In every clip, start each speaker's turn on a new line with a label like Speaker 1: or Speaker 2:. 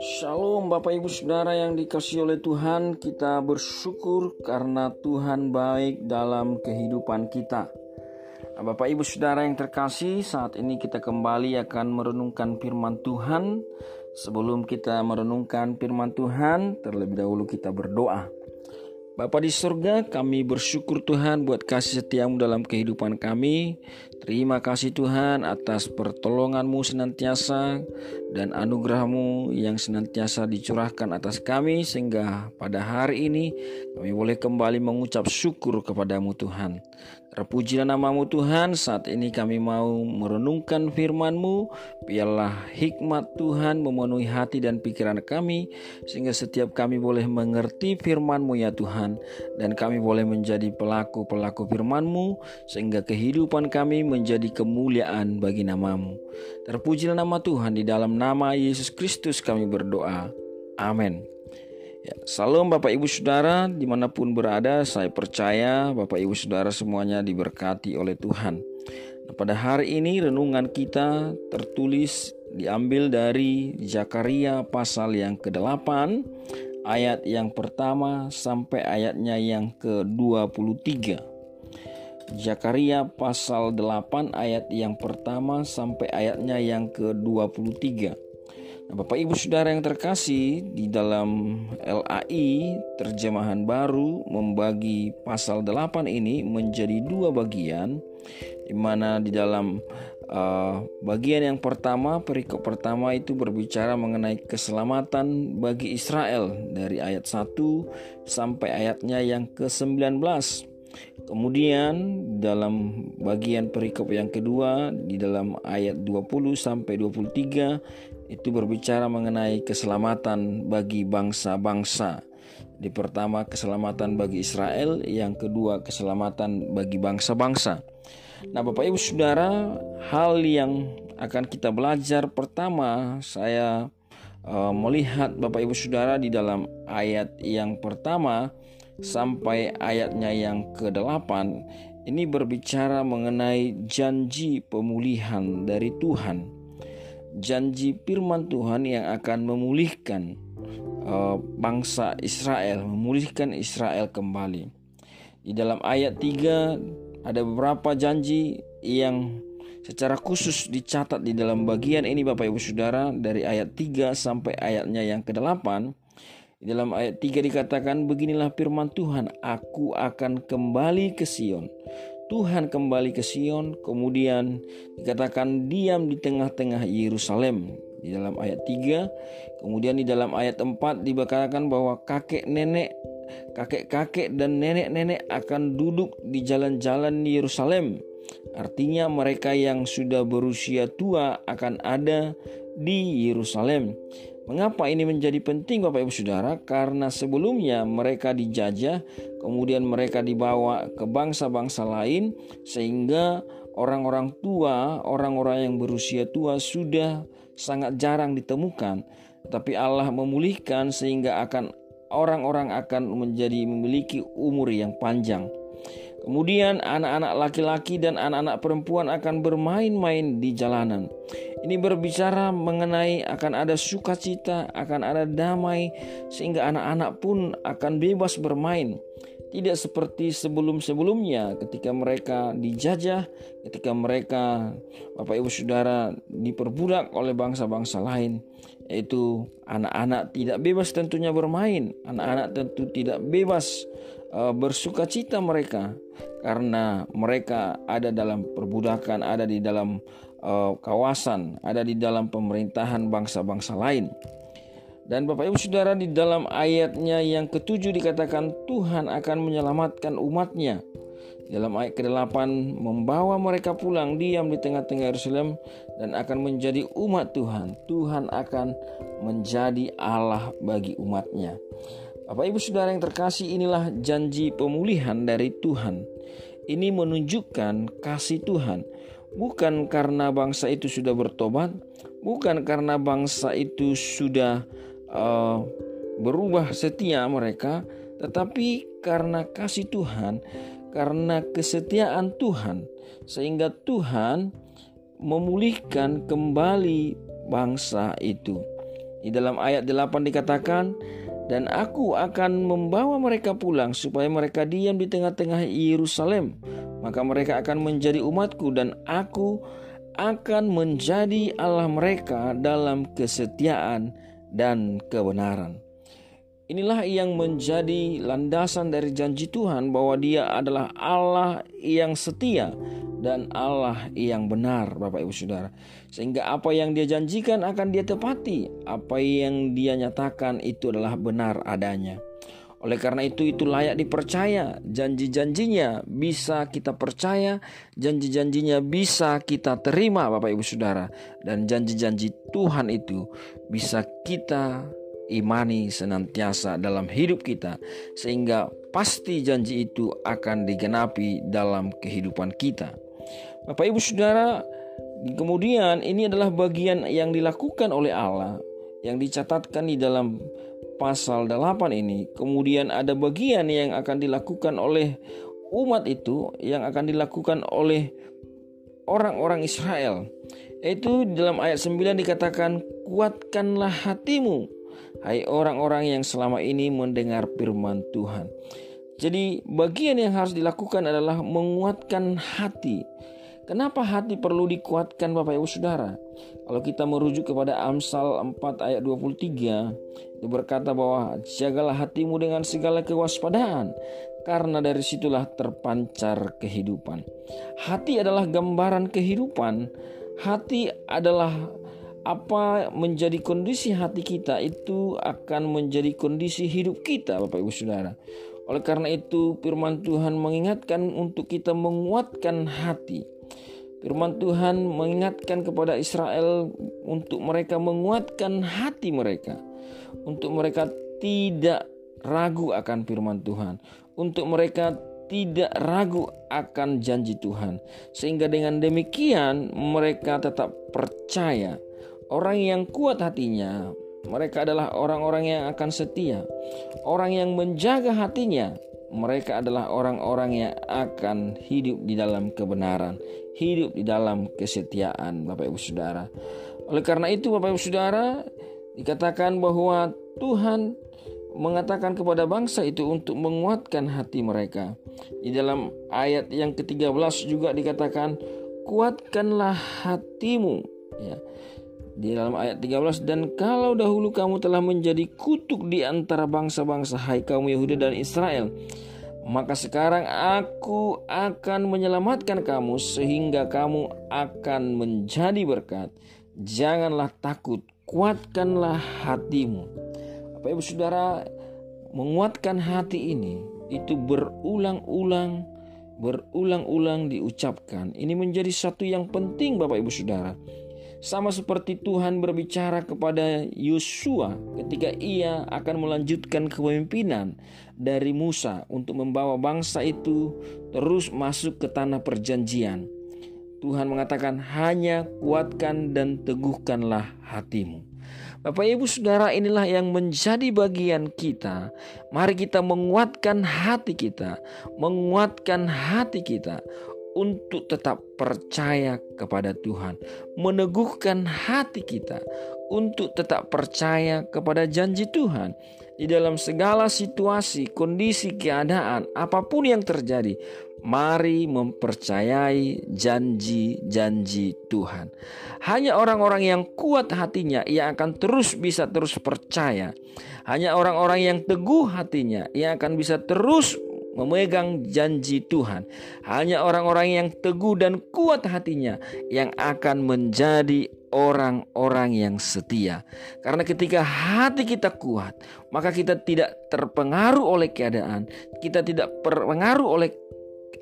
Speaker 1: Shalom Bapak Ibu Saudara yang dikasih oleh Tuhan. Kita bersyukur karena Tuhan baik dalam kehidupan kita. Nah, Bapak Ibu Saudara yang terkasih Saat ini kita kembali akan merenungkan firman Tuhan. Sebelum kita merenungkan firman Tuhan Terlebih dahulu kita berdoa Bapa di surga, kami bersyukur Tuhan buat kasih setiamu dalam kehidupan kami. Terima kasih Tuhan atas pertolonganmu senantiasa dan anugerahmu yang senantiasa dicurahkan atas kami sehingga pada hari ini kami boleh kembali mengucap syukur kepadamu Tuhan. Terpujilah namamu Tuhan, saat ini kami mau merenungkan firmanmu, biarlah hikmat Tuhan memenuhi hati dan pikiran kami, sehingga setiap kami boleh mengerti firmanmu ya Tuhan, dan kami boleh menjadi pelaku-pelaku firmanmu, sehingga kehidupan kami menjadi kemuliaan bagi namamu. Terpujilah nama Tuhan, di dalam nama Yesus Kristus kami berdoa. Amin. Ya, salam Bapak Ibu Saudara di mana pun berada saya percaya Bapak Ibu Saudara semuanya diberkati oleh Tuhan. Nah, Pada hari ini renungan kita tertulis diambil dari Zakaria pasal yang ke-8 Ayat yang pertama sampai ayatnya yang ke-23 Zakaria pasal 8 ayat yang pertama sampai ayatnya yang ke-23 Nah, Bapak Ibu Saudara yang terkasih, di dalam LAI terjemahan baru membagi pasal 8 ini menjadi dua bagian di mana di dalam uh, bagian yang pertama perikop pertama itu berbicara mengenai keselamatan bagi Israel dari ayat 1 sampai ayatnya yang ke-19. Kemudian dalam bagian perikop yang kedua di dalam ayat 20 sampai 23 itu berbicara mengenai keselamatan bagi bangsa-bangsa. Di pertama keselamatan bagi Israel, yang kedua keselamatan bagi bangsa-bangsa. Nah, Bapak Ibu Saudara, hal yang akan kita belajar pertama saya uh, melihat Bapak Ibu Saudara di dalam ayat yang pertama sampai ayatnya yang ke-8 ini berbicara mengenai janji pemulihan dari Tuhan janji firman Tuhan yang akan memulihkan uh, bangsa Israel, memulihkan Israel kembali. Di dalam ayat 3 ada beberapa janji yang secara khusus dicatat di dalam bagian ini Bapak Ibu Saudara dari ayat 3 sampai ayatnya yang ke-8. Di dalam ayat 3 dikatakan beginilah firman Tuhan, aku akan kembali ke Sion Tuhan kembali ke Sion, kemudian dikatakan diam di tengah-tengah Yerusalem di dalam ayat 3. Kemudian di dalam ayat 4 dikatakan bahwa kakek nenek, kakek-kakek dan nenek-nenek akan duduk di jalan-jalan Yerusalem. Artinya mereka yang sudah berusia tua akan ada di Yerusalem. Mengapa ini menjadi penting Bapak Ibu Saudara? Karena sebelumnya mereka dijajah, kemudian mereka dibawa ke bangsa-bangsa lain sehingga orang-orang tua, orang-orang yang berusia tua sudah sangat jarang ditemukan. Tapi Allah memulihkan sehingga akan orang-orang akan menjadi memiliki umur yang panjang. Kemudian anak-anak laki-laki dan anak-anak perempuan akan bermain-main di jalanan. Ini berbicara mengenai akan ada sukacita, akan ada damai sehingga anak-anak pun akan bebas bermain. Tidak seperti sebelum-sebelumnya ketika mereka dijajah, ketika mereka Bapak Ibu Saudara diperbudak oleh bangsa-bangsa lain, yaitu anak-anak tidak bebas tentunya bermain, anak-anak tentu tidak bebas uh, bersuka cita mereka karena mereka ada dalam perbudakan, ada di dalam uh, kawasan, ada di dalam pemerintahan bangsa-bangsa lain. Dan Bapak Ibu Saudara di dalam ayatnya yang ketujuh dikatakan Tuhan akan menyelamatkan umatnya. Dalam ayat ke-8 membawa mereka pulang diam di tengah-tengah Yerusalem dan akan menjadi umat Tuhan. Tuhan akan menjadi Allah bagi umatnya. Bapak Ibu Saudara yang terkasih inilah janji pemulihan dari Tuhan. Ini menunjukkan kasih Tuhan bukan karena bangsa itu sudah bertobat, bukan karena bangsa itu sudah uh, berubah setia mereka, tetapi karena kasih Tuhan, karena kesetiaan Tuhan, sehingga Tuhan memulihkan kembali bangsa itu. Di dalam ayat 8 dikatakan, dan aku akan membawa mereka pulang supaya mereka diam di tengah-tengah Yerusalem. Maka mereka akan menjadi umatku dan aku akan menjadi Allah mereka dalam kesetiaan dan kebenaran. Inilah yang menjadi landasan dari janji Tuhan bahwa Dia adalah Allah yang setia dan Allah yang benar, Bapak Ibu Saudara. Sehingga apa yang Dia janjikan akan Dia tepati, apa yang Dia nyatakan itu adalah benar adanya. Oleh karena itu itu layak dipercaya, janji-janjinya bisa kita percaya, janji-janjinya bisa kita terima Bapak Ibu Saudara dan janji-janji Tuhan itu bisa kita imani senantiasa dalam hidup kita, sehingga pasti janji itu akan digenapi dalam kehidupan kita. Bapak, ibu, saudara, kemudian ini adalah bagian yang dilakukan oleh Allah yang dicatatkan di dalam pasal 8 ini. Kemudian ada bagian yang akan dilakukan oleh umat itu yang akan dilakukan oleh orang-orang Israel. Yaitu dalam ayat 9 dikatakan kuatkanlah hatimu Hai orang-orang yang selama ini mendengar firman Tuhan. Jadi bagian yang harus dilakukan adalah menguatkan hati. Kenapa hati perlu dikuatkan Bapak Ibu Saudara? Kalau kita merujuk kepada Amsal 4 ayat 23 itu berkata bahwa jagalah hatimu dengan segala kewaspadaan karena dari situlah terpancar kehidupan. Hati adalah gambaran kehidupan. Hati adalah apa menjadi kondisi hati kita itu akan menjadi kondisi hidup kita Bapak Ibu Saudara. Oleh karena itu firman Tuhan mengingatkan untuk kita menguatkan hati. Firman Tuhan mengingatkan kepada Israel untuk mereka menguatkan hati mereka. Untuk mereka tidak ragu akan firman Tuhan. Untuk mereka tidak ragu akan janji Tuhan. Sehingga dengan demikian mereka tetap percaya Orang yang kuat hatinya, mereka adalah orang-orang yang akan setia. Orang yang menjaga hatinya, mereka adalah orang-orang yang akan hidup di dalam kebenaran, hidup di dalam kesetiaan, Bapak Ibu Saudara. Oleh karena itu, Bapak Ibu Saudara, dikatakan bahwa Tuhan mengatakan kepada bangsa itu untuk menguatkan hati mereka. Di dalam ayat yang ke-13 juga dikatakan, "Kuatkanlah hatimu." Ya di dalam ayat 13 dan kalau dahulu kamu telah menjadi kutuk di antara bangsa-bangsa hai kaum Yehuda dan Israel maka sekarang aku akan menyelamatkan kamu sehingga kamu akan menjadi berkat. Janganlah takut kuatkanlah hatimu. Bapak Ibu Saudara menguatkan hati ini itu berulang-ulang berulang-ulang diucapkan. Ini menjadi satu yang penting Bapak Ibu Saudara sama seperti Tuhan berbicara kepada Yosua ketika ia akan melanjutkan kepemimpinan dari Musa untuk membawa bangsa itu terus masuk ke tanah perjanjian. Tuhan mengatakan, "Hanya kuatkan dan teguhkanlah hatimu." Bapak Ibu Saudara, inilah yang menjadi bagian kita. Mari kita menguatkan hati kita, menguatkan hati kita untuk tetap percaya kepada Tuhan, meneguhkan hati kita untuk tetap percaya kepada janji Tuhan di dalam segala situasi, kondisi, keadaan, apa pun yang terjadi. Mari mempercayai janji-janji Tuhan. Hanya orang-orang yang kuat hatinya ia akan terus bisa terus percaya. Hanya orang-orang yang teguh hatinya ia akan bisa terus memegang janji Tuhan. Hanya orang-orang yang teguh dan kuat hatinya yang akan menjadi orang-orang yang setia. Karena ketika hati kita kuat, maka kita tidak terpengaruh oleh keadaan, kita tidak terpengaruh oleh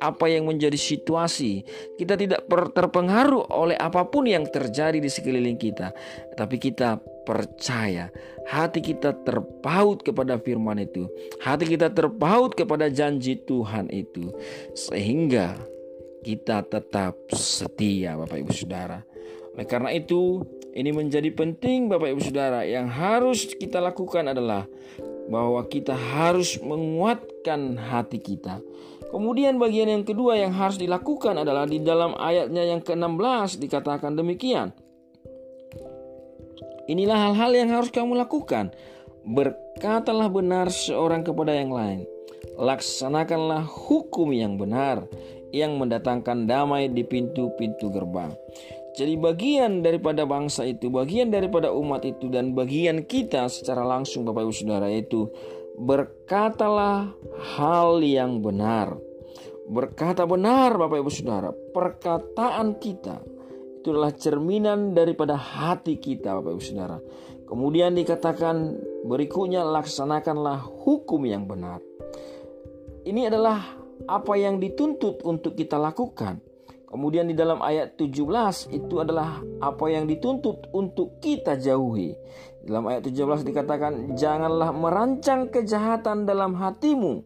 Speaker 1: apa yang menjadi situasi. Kita tidak terpengaruh oleh apa pun yang terjadi di sekeliling kita, tapi kita percaya, hati kita terpaut kepada firman itu, hati kita terpaut kepada janji Tuhan itu, sehingga kita tetap setia, Bapak Ibu Saudara. Oleh karena itu, ini menjadi penting, Bapak Ibu Saudara, yang harus kita lakukan adalah bahwa kita harus menguatkan hati kita. Kemudian bagian yang kedua yang harus dilakukan adalah di dalam ayatnya yang ke-16 dikatakan demikian. Inilah hal-hal yang harus kamu lakukan. Berkatalah benar seorang kepada yang lain. Laksanakanlah hukum yang benar yang mendatangkan damai di pintu-pintu gerbang. Jadi bagian daripada bangsa itu, bagian daripada umat itu dan bagian kita secara langsung Bapak Ibu Saudara itu berkatalah hal yang benar. Berkata benar Bapak Ibu Saudara, perkataan kita itu adalah cerminan daripada hati kita Bapak Ibu Saudara. Kemudian dikatakan berikutnya laksanakanlah hukum yang benar. Ini adalah apa yang dituntut untuk kita lakukan. Kemudian di dalam ayat 17 itu adalah apa yang dituntut untuk kita jauhi. Dalam ayat 17 dikatakan, "Janganlah merancang kejahatan dalam hatimu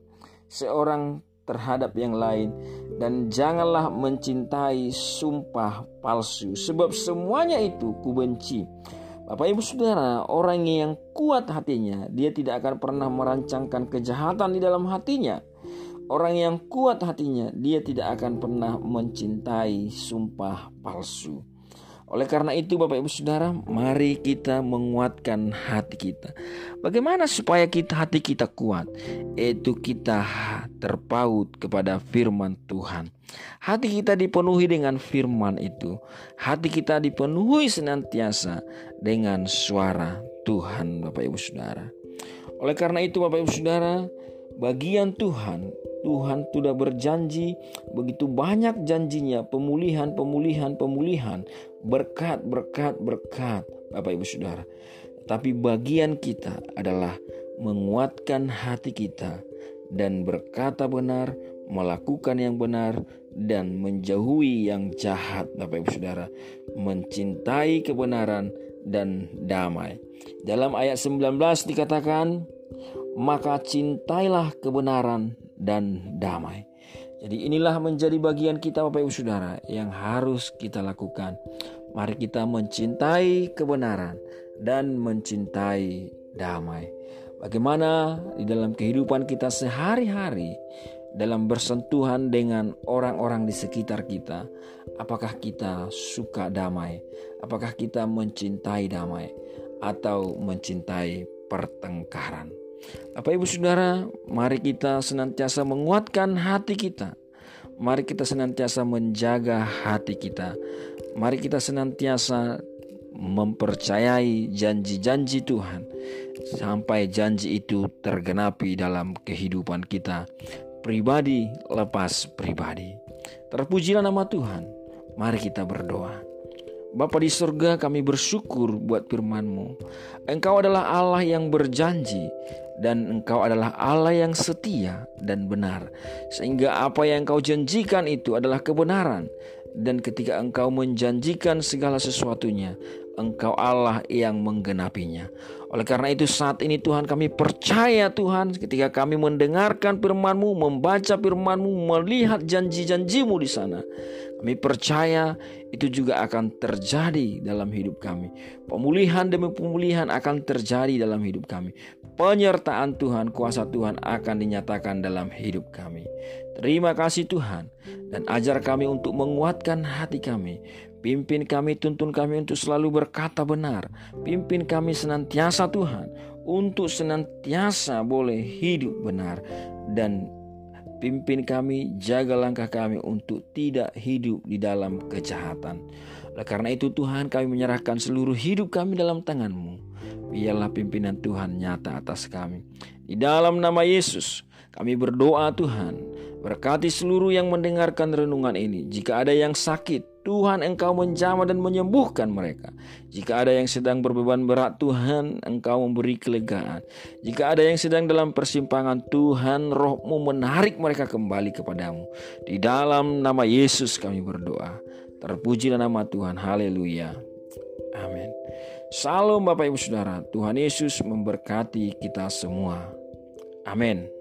Speaker 1: seorang terhadap yang lain dan janganlah mencintai sumpah palsu sebab semuanya itu kubenci." Bapak Ibu Saudara, orang yang kuat hatinya, dia tidak akan pernah merancangkan kejahatan di dalam hatinya. Orang yang kuat hatinya, dia tidak akan pernah mencintai sumpah palsu. Oleh karena itu Bapak Ibu Saudara, mari kita menguatkan hati kita. Bagaimana supaya kita hati kita kuat? Itu kita terpaut kepada firman Tuhan. Hati kita dipenuhi dengan firman itu. Hati kita dipenuhi senantiasa dengan suara Tuhan Bapak Ibu Saudara. Oleh karena itu Bapak Ibu Saudara, bagian Tuhan Tuhan sudah berjanji. Begitu banyak janjinya pemulihan pemulihan pemulihan. Berkat berkat berkat. Bapak Ibu Saudara. Tapi bagian kita adalah menguatkan hati kita dan berkata benar melakukan yang benar dan menjauhi yang jahat. Bapak Ibu Saudara. Mencintai kebenaran dan damai. Dalam ayat 19 dikatakan maka cintailah kebenaran dan damai. Jadi inilah menjadi bagian kita Bapak Ibu Saudara yang harus kita lakukan. Mari kita mencintai kebenaran dan mencintai damai. Bagaimana di dalam kehidupan kita sehari-hari dalam bersentuhan dengan orang-orang di sekitar kita, apakah kita suka damai? Apakah kita mencintai damai atau mencintai pertengkaran? Bapak Ibu Saudara, mari kita senantiasa menguatkan hati kita. Mari kita senantiasa menjaga hati kita. Mari kita senantiasa mempercayai janji-janji Tuhan sampai janji itu tergenapi dalam kehidupan kita pribadi lepas pribadi. Terpujilah nama Tuhan. Mari kita berdoa. Bapa di surga kami bersyukur buat firman-Mu. Engkau adalah Allah yang berjanji dan engkau adalah Allah yang setia dan benar. Sehingga apa yang engkau janjikan itu adalah kebenaran. Dan ketika engkau menjanjikan segala sesuatunya, engkau Allah yang menggenapinya. Oleh karena itu saat ini Tuhan kami percaya Tuhan ketika kami mendengarkan firman-Mu, membaca firman-Mu, melihat janji-janjimu di sana. Kami percaya itu juga akan terjadi dalam hidup kami. Pemulihan demi pemulihan akan terjadi dalam hidup kami. Penyertaan Tuhan, kuasa Tuhan akan dinyatakan dalam hidup kami. Terima kasih Tuhan dan ajar kami untuk menguatkan hati kami Pimpin kami, tuntun kami untuk selalu berkata benar. Pimpin kami senantiasa Tuhan untuk senantiasa boleh hidup benar dan pimpin kami, jaga langkah kami untuk tidak hidup di dalam kejahatan. Oleh karena itu Tuhan kami menyerahkan seluruh hidup kami dalam tangan-Mu. Biarlah pimpinan Tuhan nyata atas kami. Di dalam nama Yesus kami berdoa Tuhan. Berkati seluruh yang mendengarkan renungan ini. Jika ada yang sakit, Tuhan engkau menjamah dan menyembuhkan mereka. Jika ada yang sedang berbeban berat, Tuhan engkau memberi kelegaan. Jika ada yang sedang dalam persimpangan, Tuhan rohmu menarik mereka kembali kepadamu. Di dalam nama Yesus kami berdoa. Terpujilah nama Tuhan. Haleluya. Amin. Salam Bapak Ibu Saudara. Tuhan Yesus memberkati kita semua. Amin.